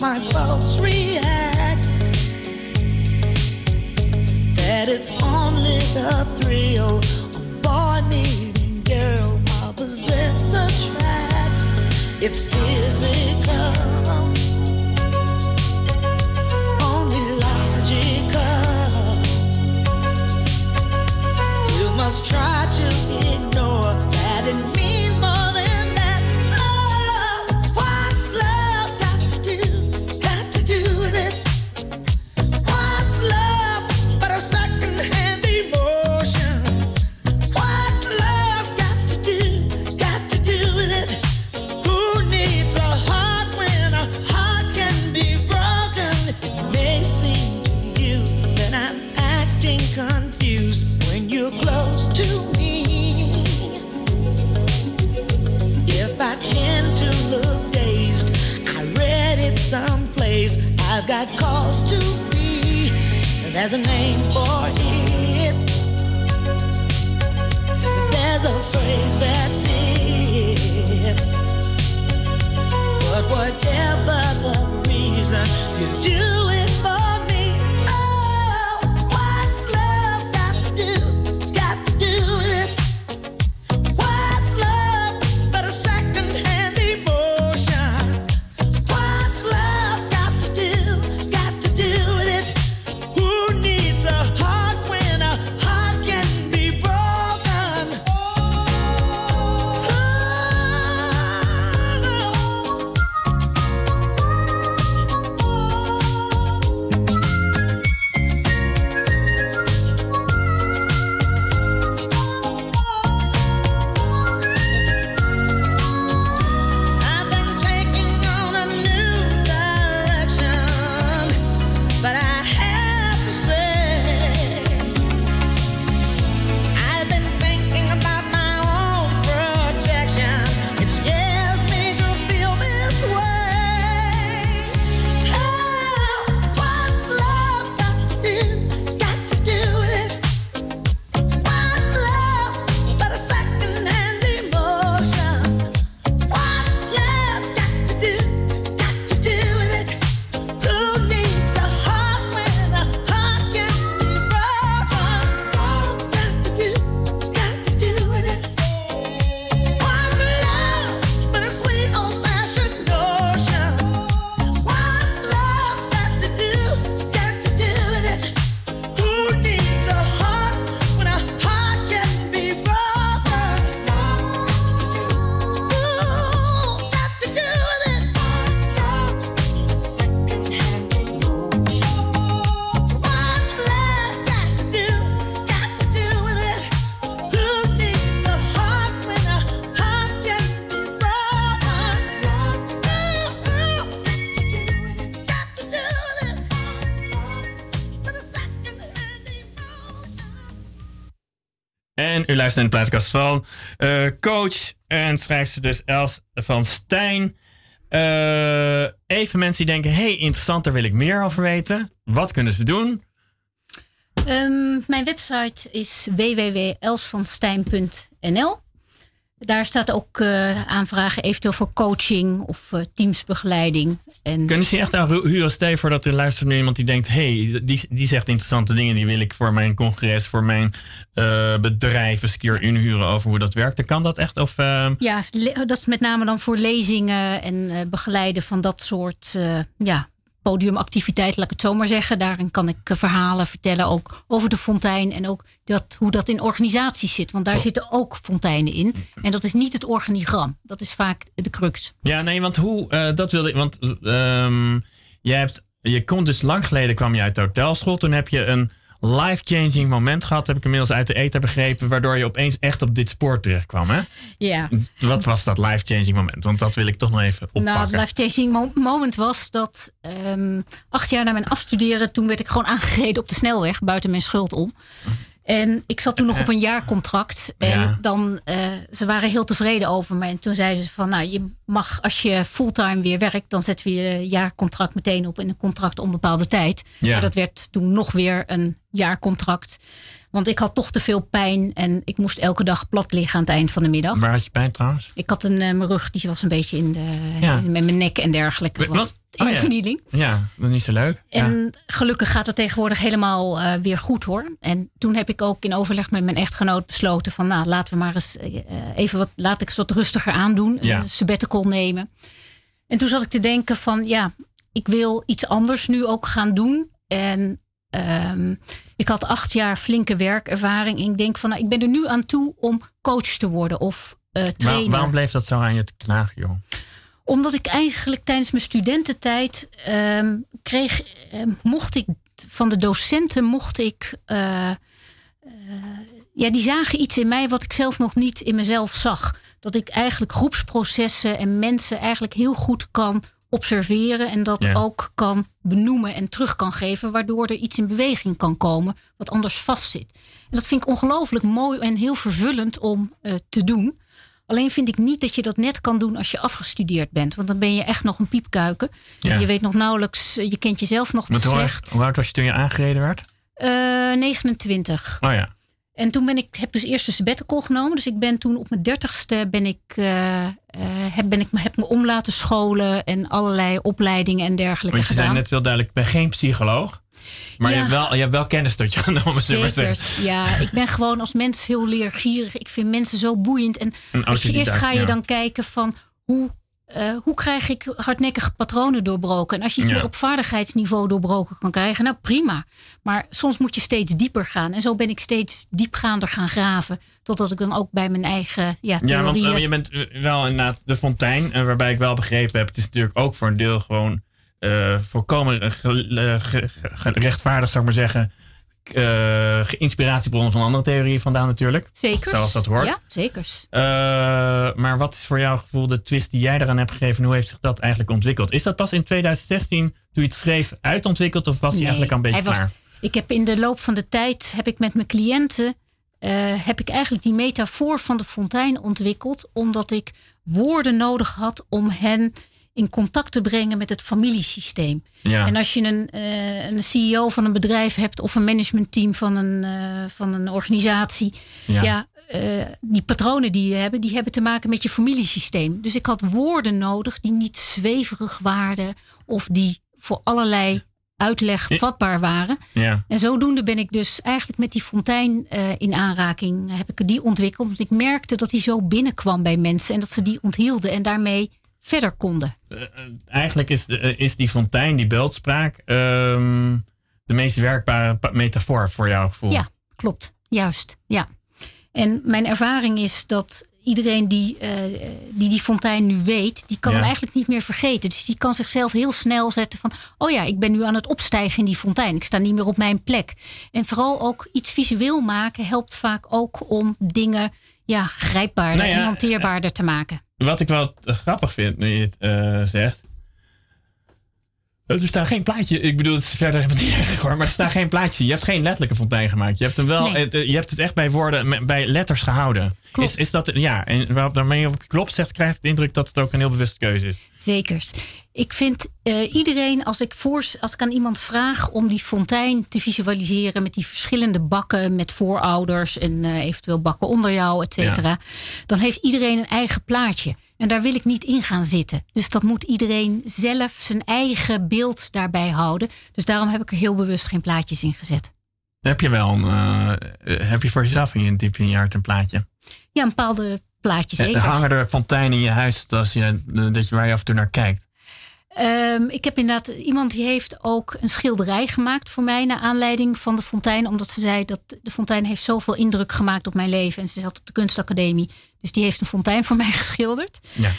my folks react that it's only the thrill of boy meeting girl opposites attract. It's physical. only logical. You must try to ignore There's a name for it. En naar de van eh, coach en schrijfster dus Els van Stijn. Eh, even mensen die denken, hey, interessant, daar wil ik meer over weten. Wat kunnen ze doen? Ehm, mijn website is www.elsvanstijn.nl. Daar staat ook eh, aanvragen eventueel voor coaching of eh, teamsbegeleiding. En Kunnen ze je echt aan huren? Stel voor dat er luistert naar iemand die denkt, hey, die, die zegt interessante dingen, die wil ik voor mijn congres, voor mijn eh, bedrijf eens een keer inhuren over hoe dat werkt. Dan kan dat echt? Of, ja, dat is met name dan voor lezingen en begeleiden van dat soort ja, podiumactiviteiten, laat ik het zo maar zeggen. Daarin kan ik eh, verhalen vertellen ook over de fontein en ook dat, hoe dat in organisaties zit. Want daar Oh. zitten ook fonteinen in. En dat is niet het organigram. Dat is vaak de crux. Ja, nee, want hoe, eh, dat wilde ik, want ehm je hebt, je komt dus lang geleden kwam je uit de hotelschool. Toen heb je een life-changing moment gehad, heb ik inmiddels uit de eten begrepen, waardoor je opeens echt op dit spoor terecht kwam, hè? Ja. Wat was dat life-changing moment? Want dat wil ik toch nog even oppakken. Nou, het life-changing mo- moment was dat ehm, acht jaar na mijn afstuderen, toen werd ik gewoon aangereden op de snelweg, buiten mijn schuld om. En ik zat toen nog op een jaarcontract. En Ja. dan, eh, ze waren heel tevreden over me. En toen zeiden ze van, nou, je mag als je fulltime weer werkt, dan zetten we je jaarcontract meteen op in een contract onbepaalde tijd. Ja. Maar dat werd toen nog weer een jaarcontract. Want ik had toch te veel pijn en ik moest elke dag plat liggen aan het eind van de middag. Waar had je pijn trouwens? Ik had een, eh, mijn rug, die was een beetje in de, Ja. in- met mijn nek en dergelijke. Was het in Oh, ja. vernieling. Ja, dat is niet zo leuk. Ja. En gelukkig gaat het tegenwoordig helemaal eh, weer goed hoor. En toen heb ik ook in overleg met mijn echtgenoot besloten van nou laten we maar eens eh, even wat, laat ik eens wat rustiger aandoen. Ja. Een sabbatical nemen. En toen zat ik te denken van ja, ik wil iets anders nu ook gaan doen. En ehm, ik had acht jaar flinke werkervaring. En ik denk van nou, ik ben er nu aan toe om coach te worden of Waar- trainer waarom bleef dat zo aan je te knagen, joh? omdat ik eigenlijk tijdens mijn studententijd ehm, kreeg, ehm, mocht ik van de docenten, mocht ik, eh, eh, ja, die zagen iets in mij wat ik zelf nog niet in mezelf zag. Dat ik eigenlijk groepsprocessen en mensen eigenlijk heel goed kan observeren en dat Ja. ook kan benoemen en terug kan geven, waardoor er iets in beweging kan komen wat anders vastzit. En dat vind ik ongelooflijk mooi en heel vervullend om eh, te doen. Alleen vind ik niet dat je dat net kan doen als je afgestudeerd bent. Want dan ben je echt nog een piepkuiken. Ja. Je weet nog nauwelijks, je kent jezelf nog te slecht. hoe oud was je toen je aangereden werd? Eh, 29. Oh ja. En toen ben ik, heb dus eerst een sabbatical genomen. Dus ik ben toen op mijn dertigste ben ik, eh, eh, heb, ben ik me, heb me om laten scholen en allerlei opleidingen en dergelijke Want je zei gedaan. net heel duidelijk, ik ben geen psycholoog. Maar je, Ja. hebt wel, je hebt wel kennis tot je genomen, Zeker. Ja, ik ben gewoon als mens heel leergierig. Ik vind mensen zo boeiend. En als je eerst ga je ja. dan kijken van hoe, eh, hoe krijg ik hardnekkige patronen doorbroken. En als je het Ja. op vaardigheidsniveau doorbroken kan krijgen, nou prima. Maar soms moet je steeds dieper gaan. En zo ben ik steeds diepgaander gaan graven. Totdat ik dan ook bij mijn eigen ja, Ja, want eh, je bent eh, wel inderdaad de fontein. Waarbij ik wel begrepen heb, het is natuurlijk ook voor een deel gewoon ge- gerechtvaardigd, zou ik maar zeggen. Eh inspiratiebronnen van andere theorieën vandaan natuurlijk. Zekers. Zoals dat hoort. Ja, zekers. Eh, maar wat is voor jouw gevoel de twist die jij eraan hebt gegeven? En hoe heeft zich dat eigenlijk ontwikkeld? Is dat pas in 2016, toen je het schreef, uitontwikkeld? Of was hij eigenlijk al een beetje was- klaar? Ik heb in de loop van de tijd heb ik met mijn cliënten eh, heb ik eigenlijk die metafoor van de fontein ontwikkeld, omdat ik woorden nodig had om hen in contact te brengen met het familiesysteem. Ja. En als je een, eh, een CEO van een bedrijf hebt of een managementteam van een, eh, van een organisatie, Ja. ja, eh, die patronen die je hebben, die hebben te maken met je familiesysteem. Dus ik had woorden nodig die niet zweverig waren of die voor allerlei uitleg vatbaar waren. ja. En zodoende ben ik dus eigenlijk met die fontein in aanraking, heb ik die ontwikkeld. Want ik merkte dat die zo binnenkwam bij mensen en dat ze die onthielden en daarmee verder konden. Eigenlijk is, de, eh, is die fontein, die beeldspraak, ehm, de meest werkbare metafoor voor jouw gevoel. Ja, klopt. Juist. Ja. En mijn ervaring is dat iedereen die eh, die, die fontein nu weet, die kan Ja. hem eigenlijk niet meer vergeten. Dus die kan zichzelf heel snel zetten van, oh ja, ik ben nu aan het opstijgen in die fontein. Ik sta niet meer op mijn plek. En vooral ook iets visueel maken helpt vaak ook om dingen ja, grijpbaarder Nou ja, en hanteerbaarder te maken. Wat ik wel grappig vind nu het eh, zegt. Er staat geen plaatje. Ik bedoel, het is verder helemaal niet erg hoor. Maar er staat geen plaatje. Je hebt geen letterlijke fontein gemaakt. Je hebt hem wel. Nee. het, eh, je hebt het echt bij woorden, bij letters gehouden. Klopt. Is, is dat. Ja, en waarop daarmee op je klopt zegt, krijg ik de indruk dat het ook een heel bewuste keuze is. Zekers. Ik vind eh, iedereen, als ik, voor, als ik aan iemand vraag om die fontein te visualiseren met die verschillende bakken met voorouders en eh, eventueel bakken onder jou, et cetera, dan heeft iedereen een eigen plaatje. En daar wil ik niet in gaan zitten. Dus dat moet iedereen zelf zijn eigen beeld daarbij houden. Dus daarom heb ik er heel bewust geen plaatjes in gezet. Heb je wel een. eh, heb je voor jezelf in je diep in je hart een plaatje? Ja, een bepaalde plaatjes. Eh, hangen er fonteinen in je huis als je, dat je, waar je af en toe naar kijkt? Ehm, ik heb inderdaad iemand die heeft ook een schilderij gemaakt voor mij naar aanleiding van de fontein. Omdat ze zei dat de fontein heeft zoveel indruk gemaakt op mijn leven. En ze zat op de kunstacademie. Dus die heeft een fontein voor mij geschilderd. Ja.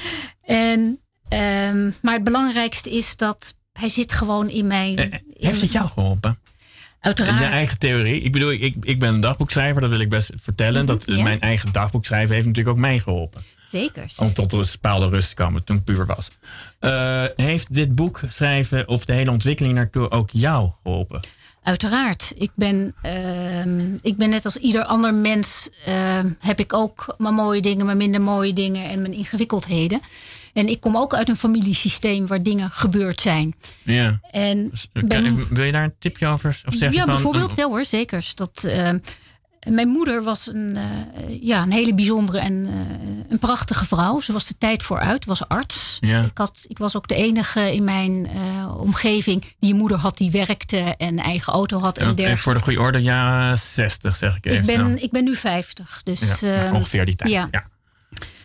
En, ehm, maar het belangrijkste is dat hij zit gewoon in mijn... Eh, Heeft het jou geholpen? In Uiteraard. je eigen theorie. Ik bedoel, ik, ik ben een dagboekschrijver, dat wil ik best vertellen. Dat eh, ja. mijn eigen dagboekschrijven heeft natuurlijk ook mij geholpen. Zeker. Om tot een bepaalde rust te komen toen ik puur was. Eh, heeft dit boek schrijven of de hele ontwikkeling naartoe ook jou geholpen? Uiteraard. Ik ben, ehm, ik ben net als ieder ander mens. ehm, heb ik ook mijn mooie dingen, mijn minder mooie dingen en mijn ingewikkeldheden. En ik kom ook uit een familiesysteem waar dingen gebeurd zijn. Ja. En Dus, ben- wil je daar een tipje over of zeggen ja, van, bijvoorbeeld, ja hoor, zeker. Dat, ehm, mijn moeder was een, eh, ja, een hele bijzondere en eh, een prachtige vrouw. Ze was de tijd vooruit, was arts. Ja. Ik, had, ik was ook de enige in mijn eh, omgeving die een moeder had die werkte en eigen auto had en dergelijke. voor de goede orde, ja, 60 zeg ik even. Ik ben, ik ben nu 50. Dus, ja, nou, ehm, ongeveer die tijd. ja. Ja.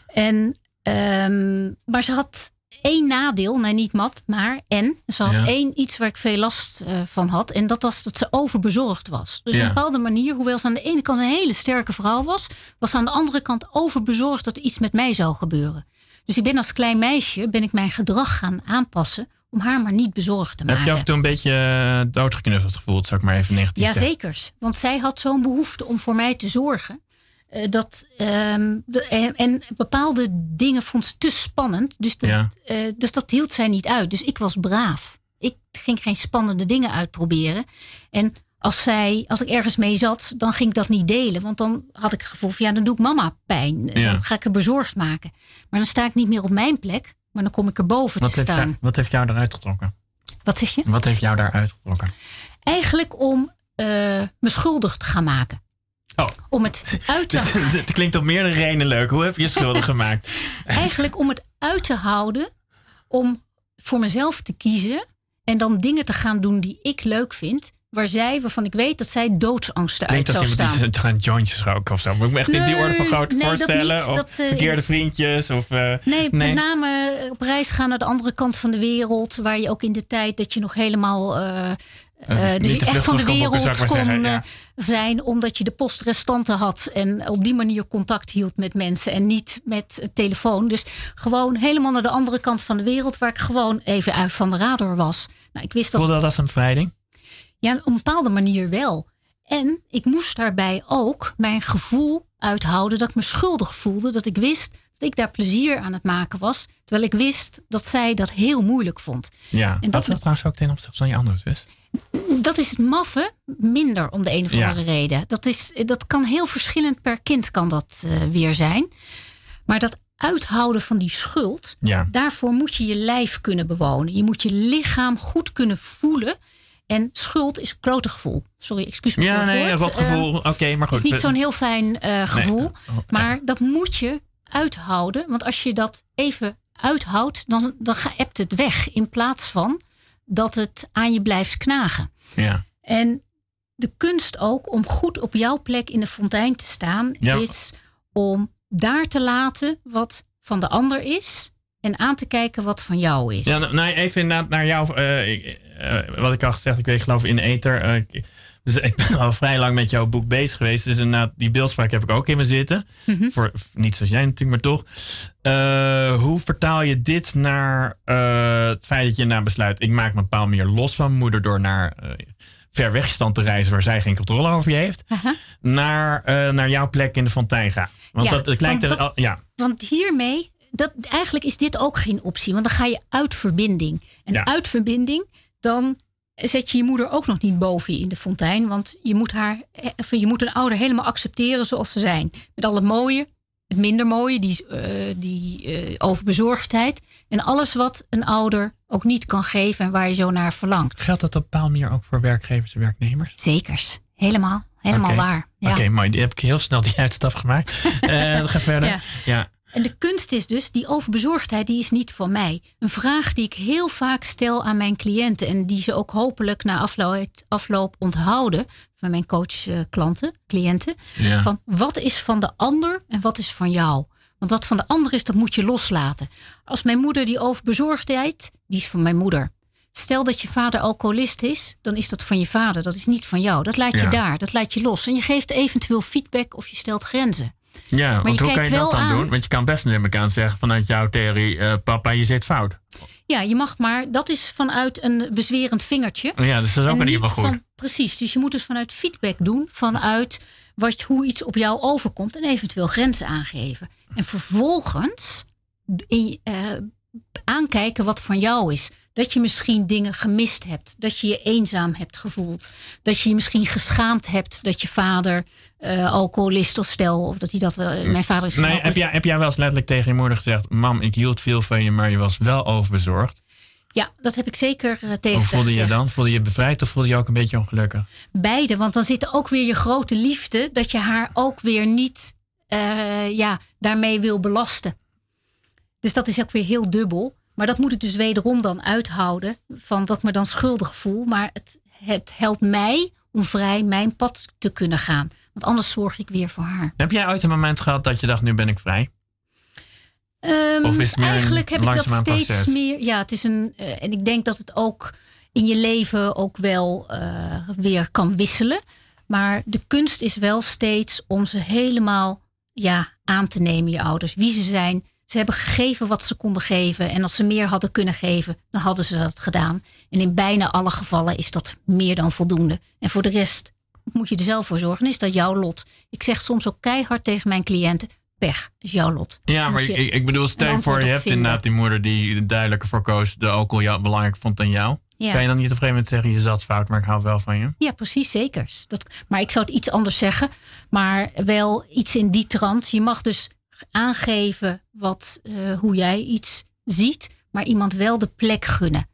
En, ehm, maar ze had één nadeel, nee niet mat, maar en. Ze had Ja. één iets waar ik veel last eh, van had. En dat was dat ze overbezorgd was. Dus Ja. op een bepaalde manier, hoewel ze aan de ene kant een hele sterke vrouw was, was ze aan de andere kant overbezorgd dat er iets met mij zou gebeuren. Dus ik ben als klein meisje ben ik mijn gedrag gaan aanpassen om haar maar niet bezorgd te Heb maken. je af en toe een beetje eh, doodgeknuffeld gevoeld, zou ik maar even negatief Ja, zeggen? zeker. Want zij had zo'n behoefte om voor mij te zorgen. Eh, dat, ehm, de- en, en bepaalde dingen vond ze te spannend. Dus dat, Ja. eh, dus dat hield zij niet uit. Dus ik was braaf. Ik ging geen spannende dingen uitproberen. En als, zij, als ik ergens mee zat, dan ging ik dat niet delen. Want dan had ik het gevoel van ja, dan doe ik mama pijn. Ja. Dan ga ik er bezorgd maken. Maar dan sta ik niet meer op mijn plek. Maar dan kom ik er boven Wat te staan. jou, wat heeft jou eruit getrokken? Wat zeg je? Wat heeft jou daaruit getrokken? Eigenlijk om eh, me schuldig te gaan maken. Oh. Om het uit te Het klinkt op meerdere redenen leuk. Hoe heb je je schuldig gemaakt? eigenlijk om het uit te houden, om voor mezelf te kiezen en dan dingen te gaan doen die ik leuk vind, waar zij, waarvan ik weet dat zij doodsangsten uit Klinkt als zou iemand staan. die jointjes roken of zo. Moet ik me echt in die orde van nee, dat voorstellen? niet. Of Dat, eh, verkeerde vriendjes? Of, eh, Nee, nee. met name op reis gaan naar de andere kant van de wereld, waar je ook in de tijd dat je nog helemaal je vlug echt van de boeken, wereld zou kon maar zeggen, ja. Zijn, omdat je de postrestanten had en op die manier contact hield met mensen en niet met telefoon. Dus gewoon helemaal naar de andere kant van de wereld, waar ik gewoon even uit van de radar was. Nou, ik wist dat Voelde dat een bevrijding? ja, op een bepaalde manier wel. En ik moest daarbij ook mijn gevoel uithouden dat ik me schuldig voelde. Dat ik wist dat ik daar plezier aan het maken was. Terwijl ik wist dat zij dat heel moeilijk vond. Ja. En dat dat- was trouwens ook ten opzichte van je andere zus. Dat is het maffe minder om de een of Ja. andere reden. Dat, is, dat kan heel verschillend per kind kan dat eh, weer zijn. Maar dat uithouden van die schuld, Ja. daarvoor moet je je lijf kunnen bewonen. Je moet je lichaam goed kunnen voelen. En schuld is een klote gevoel. Sorry, excuus me voor Ja, het nee, woord. wat gevoel. Oké, maar goed. Het is niet zo'n heel fijn eh, gevoel. Oh, ja. Maar dat moet je uithouden. Want als je dat even uithoudt, dan, dan ga- ebt het weg. In plaats van dat het aan je blijft knagen. Ja. En de kunst ook om goed op jouw plek in de fontein te staan, Ja. is om daar te laten wat van de ander is. En aan te kijken wat van jou is. Ja, nou, nou, even inderdaad naar jou. eh, eh, wat ik al gezegd, ik weet geloof in de ether. Dus ik ben al vrij lang met jouw boek bezig geweest. Dus inderdaad, die beeldspraak heb ik ook in me zitten. Mhm. Voor, niet zoals jij natuurlijk, maar toch. Eh, hoe vertaal je dit naar eh, het feit dat je na besluit... ik maak me een bepaald meer los van mijn moeder... door naar eh, ver wegstand te reizen waar zij geen controle over je heeft... Naar, naar jouw plek in de fontein gaan. Want Ja, dat, lijkt want er al- ja, Want hiermee, dat, eigenlijk is dit ook geen optie. Want dan ga je uit verbinding. En Ja. uit verbinding, dan zet je je moeder ook nog niet boven je in de fontein. Want je moet, haar, eh, je moet een ouder helemaal accepteren zoals ze zijn. Met al het mooie, het minder mooie, die, eh, die eh, overbezorgdheid. En alles wat een ouder ook niet kan geven en waar je zo naar verlangt. geldt dat op een bepaalde manier ook voor werkgevers en werknemers? Zekers. Helemaal. Helemaal waar. Ja. Oké, mooi. Die heb ik heel snel die uitstap gemaakt. Eh ga verder. Ja. Ja. En de kunst is dus, die overbezorgdheid, die is niet van mij. Een vraag die ik heel vaak stel aan mijn cliënten en die ze ook hopelijk na afloop, afloop onthouden van mijn coachklanten, cliënten. Ja. Van wat is van de ander en wat is van jou? Want wat van de ander is, dat moet je loslaten. Als mijn moeder die overbezorgdheid, die is van mijn moeder. Stel dat je vader alcoholist is, dan is dat van je vader. Dat is niet van jou. Dat laat je Ja. daar. Dat laat je los. En je geeft eventueel feedback of je stelt grenzen. Ja, want je hoe kan je dat dan aan- doen? Want je kan best neem aan zeggen vanuit jouw theorie, eh, papa, je zit fout. Ja, je mag maar, dat is vanuit een bezwerend vingertje. Ja, dus dat is ook in ieder niet geval goed. Van, precies, dus je moet het vanuit feedback doen, vanuit wat, hoe iets op jou overkomt en eventueel grenzen aangeven. En vervolgens in, eh, aankijken wat van jou is. Dat je misschien dingen gemist hebt, dat je je eenzaam hebt gevoeld, dat je je misschien geschaamd hebt dat je vader eh, alcoholist of stel, of dat hij dat, eh, mijn vader is Nee, heb jij, heb jij wel eens letterlijk tegen je moeder gezegd... mam, ik hield veel van je, maar je was wel overbezorgd? Ja, dat heb ik zeker eh, tegen Hoe voelde je dan? Voelde je bevrijd of voelde je ook een beetje ongelukkig? Beide, want dan zit er ook weer je grote liefde... dat je haar ook weer niet ja, daarmee wil belasten. Dus dat is ook weer heel dubbel. Maar dat moet ik dus wederom dan uithouden... van dat ik me dan schuldig voel. Maar het, het helpt mij om vrij mijn pad te kunnen gaan. Want anders zorg ik weer voor haar. Heb jij ooit een moment gehad dat je dacht, nu ben ik vrij? Ehm, Of is het meer eigenlijk heb ik dat steeds proces? meer. Ja, het is een. eh, en ik denk dat het ook in je leven ook wel eh, weer kan wisselen. Maar de kunst is wel steeds om ze helemaal ja, aan te nemen, je ouders. Wie ze zijn. Ze hebben gegeven wat ze konden geven. En als ze meer hadden kunnen geven, dan hadden ze dat gedaan. En in bijna alle gevallen is dat meer dan voldoende. En voor de rest moet je er zelf voor zorgen. Is dat jouw lot? Ik zeg soms ook keihard tegen mijn cliënten: pech, is jouw lot. Ja, maar ik, ik bedoel, stel voor, je hebt vinden. inderdaad die moeder die er duidelijker voor koos de alcohol jou belangrijk vond dan jou. Ja. Kan je dan niet op een gegeven moment zeggen, je zat fout, maar ik hou wel van je? Ja, precies, zeker. Dat, maar ik zou het iets anders zeggen. Maar wel iets in die trant. Je mag dus aangeven wat, eh, hoe jij iets ziet. Maar iemand wel de plek gunnen.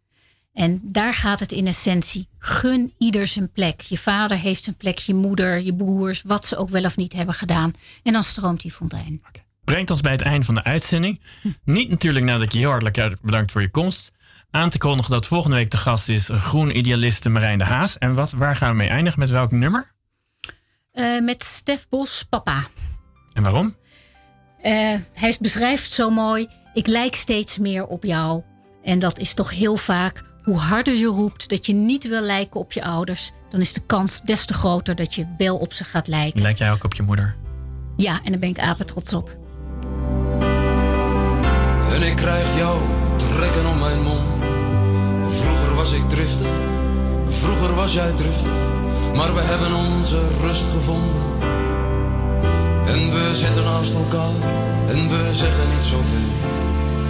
En daar gaat het in essentie. Gun ieder zijn plek. Je vader heeft zijn plek, je moeder, je broers. Wat ze ook wel of niet hebben gedaan. En dan stroomt die fontein. Brengt ons bij het einde van de uitzending. Niet natuurlijk nadat ik je heel hartelijk bedankt voor je komst. Aan te kondigen dat volgende week de gast is groen idealiste Marijn de Haas. En wat, waar gaan we mee eindigen? Met welk nummer? Eh, met Stef Bos, papa. En waarom? Eh, hij beschrijft zo mooi: ik lijk steeds meer op jou. En dat is toch heel vaak hoe harder je roept dat je niet wil lijken op je ouders, dan is de kans des te groter dat je wel op ze gaat lijken. Lijkt jij ook op je moeder? Ja, en daar ben ik apen trots op. En ik krijg jou trekken om mijn mond. Vroeger was ik driftig, vroeger was jij driftig. Maar we hebben onze rust gevonden. En we zitten naast elkaar en we zeggen niet zoveel.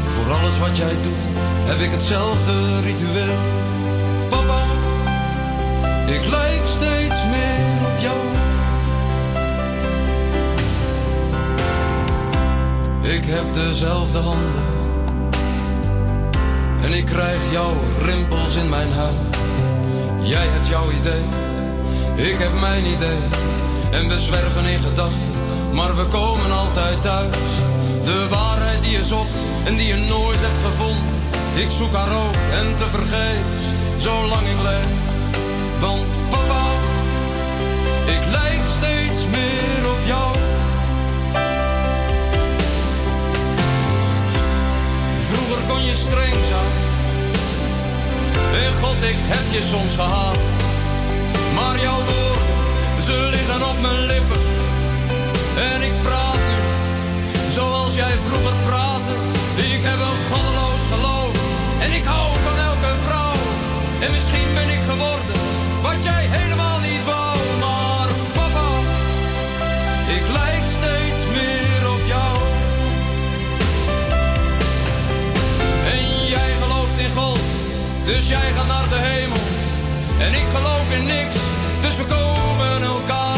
Voor alles wat jij doet heb ik hetzelfde ritueel. Papa, ik lijk steeds meer op jou. Ik heb dezelfde handen. En ik krijg jouw rimpels in mijn huid. Jij hebt jouw idee, ik heb mijn idee. En we zwerven in gedachten, maar we komen altijd thuis. De waarheid die je zocht en die je nooit hebt gevonden. Ik zoek haar ook en te vergeefs, zolang ik leef. Want papa, ik lijk steeds meer op jou. Vroeger kon je streng zijn. En God, ik heb je soms gehaat. Maar jouw woorden, ze liggen op mijn lippen. En ik praat nu, zoals jij vroeger praatte. Ik heb een goddeloos geloof. En ik hou van elke vrouw. En misschien ben ik geworden, wat jij helemaal niet wou. Maar papa, ik lijk steeds meer op jou. En jij gelooft in God, dus jij gaat naar de hemel. En ik geloof in niks, dus we komen elkaar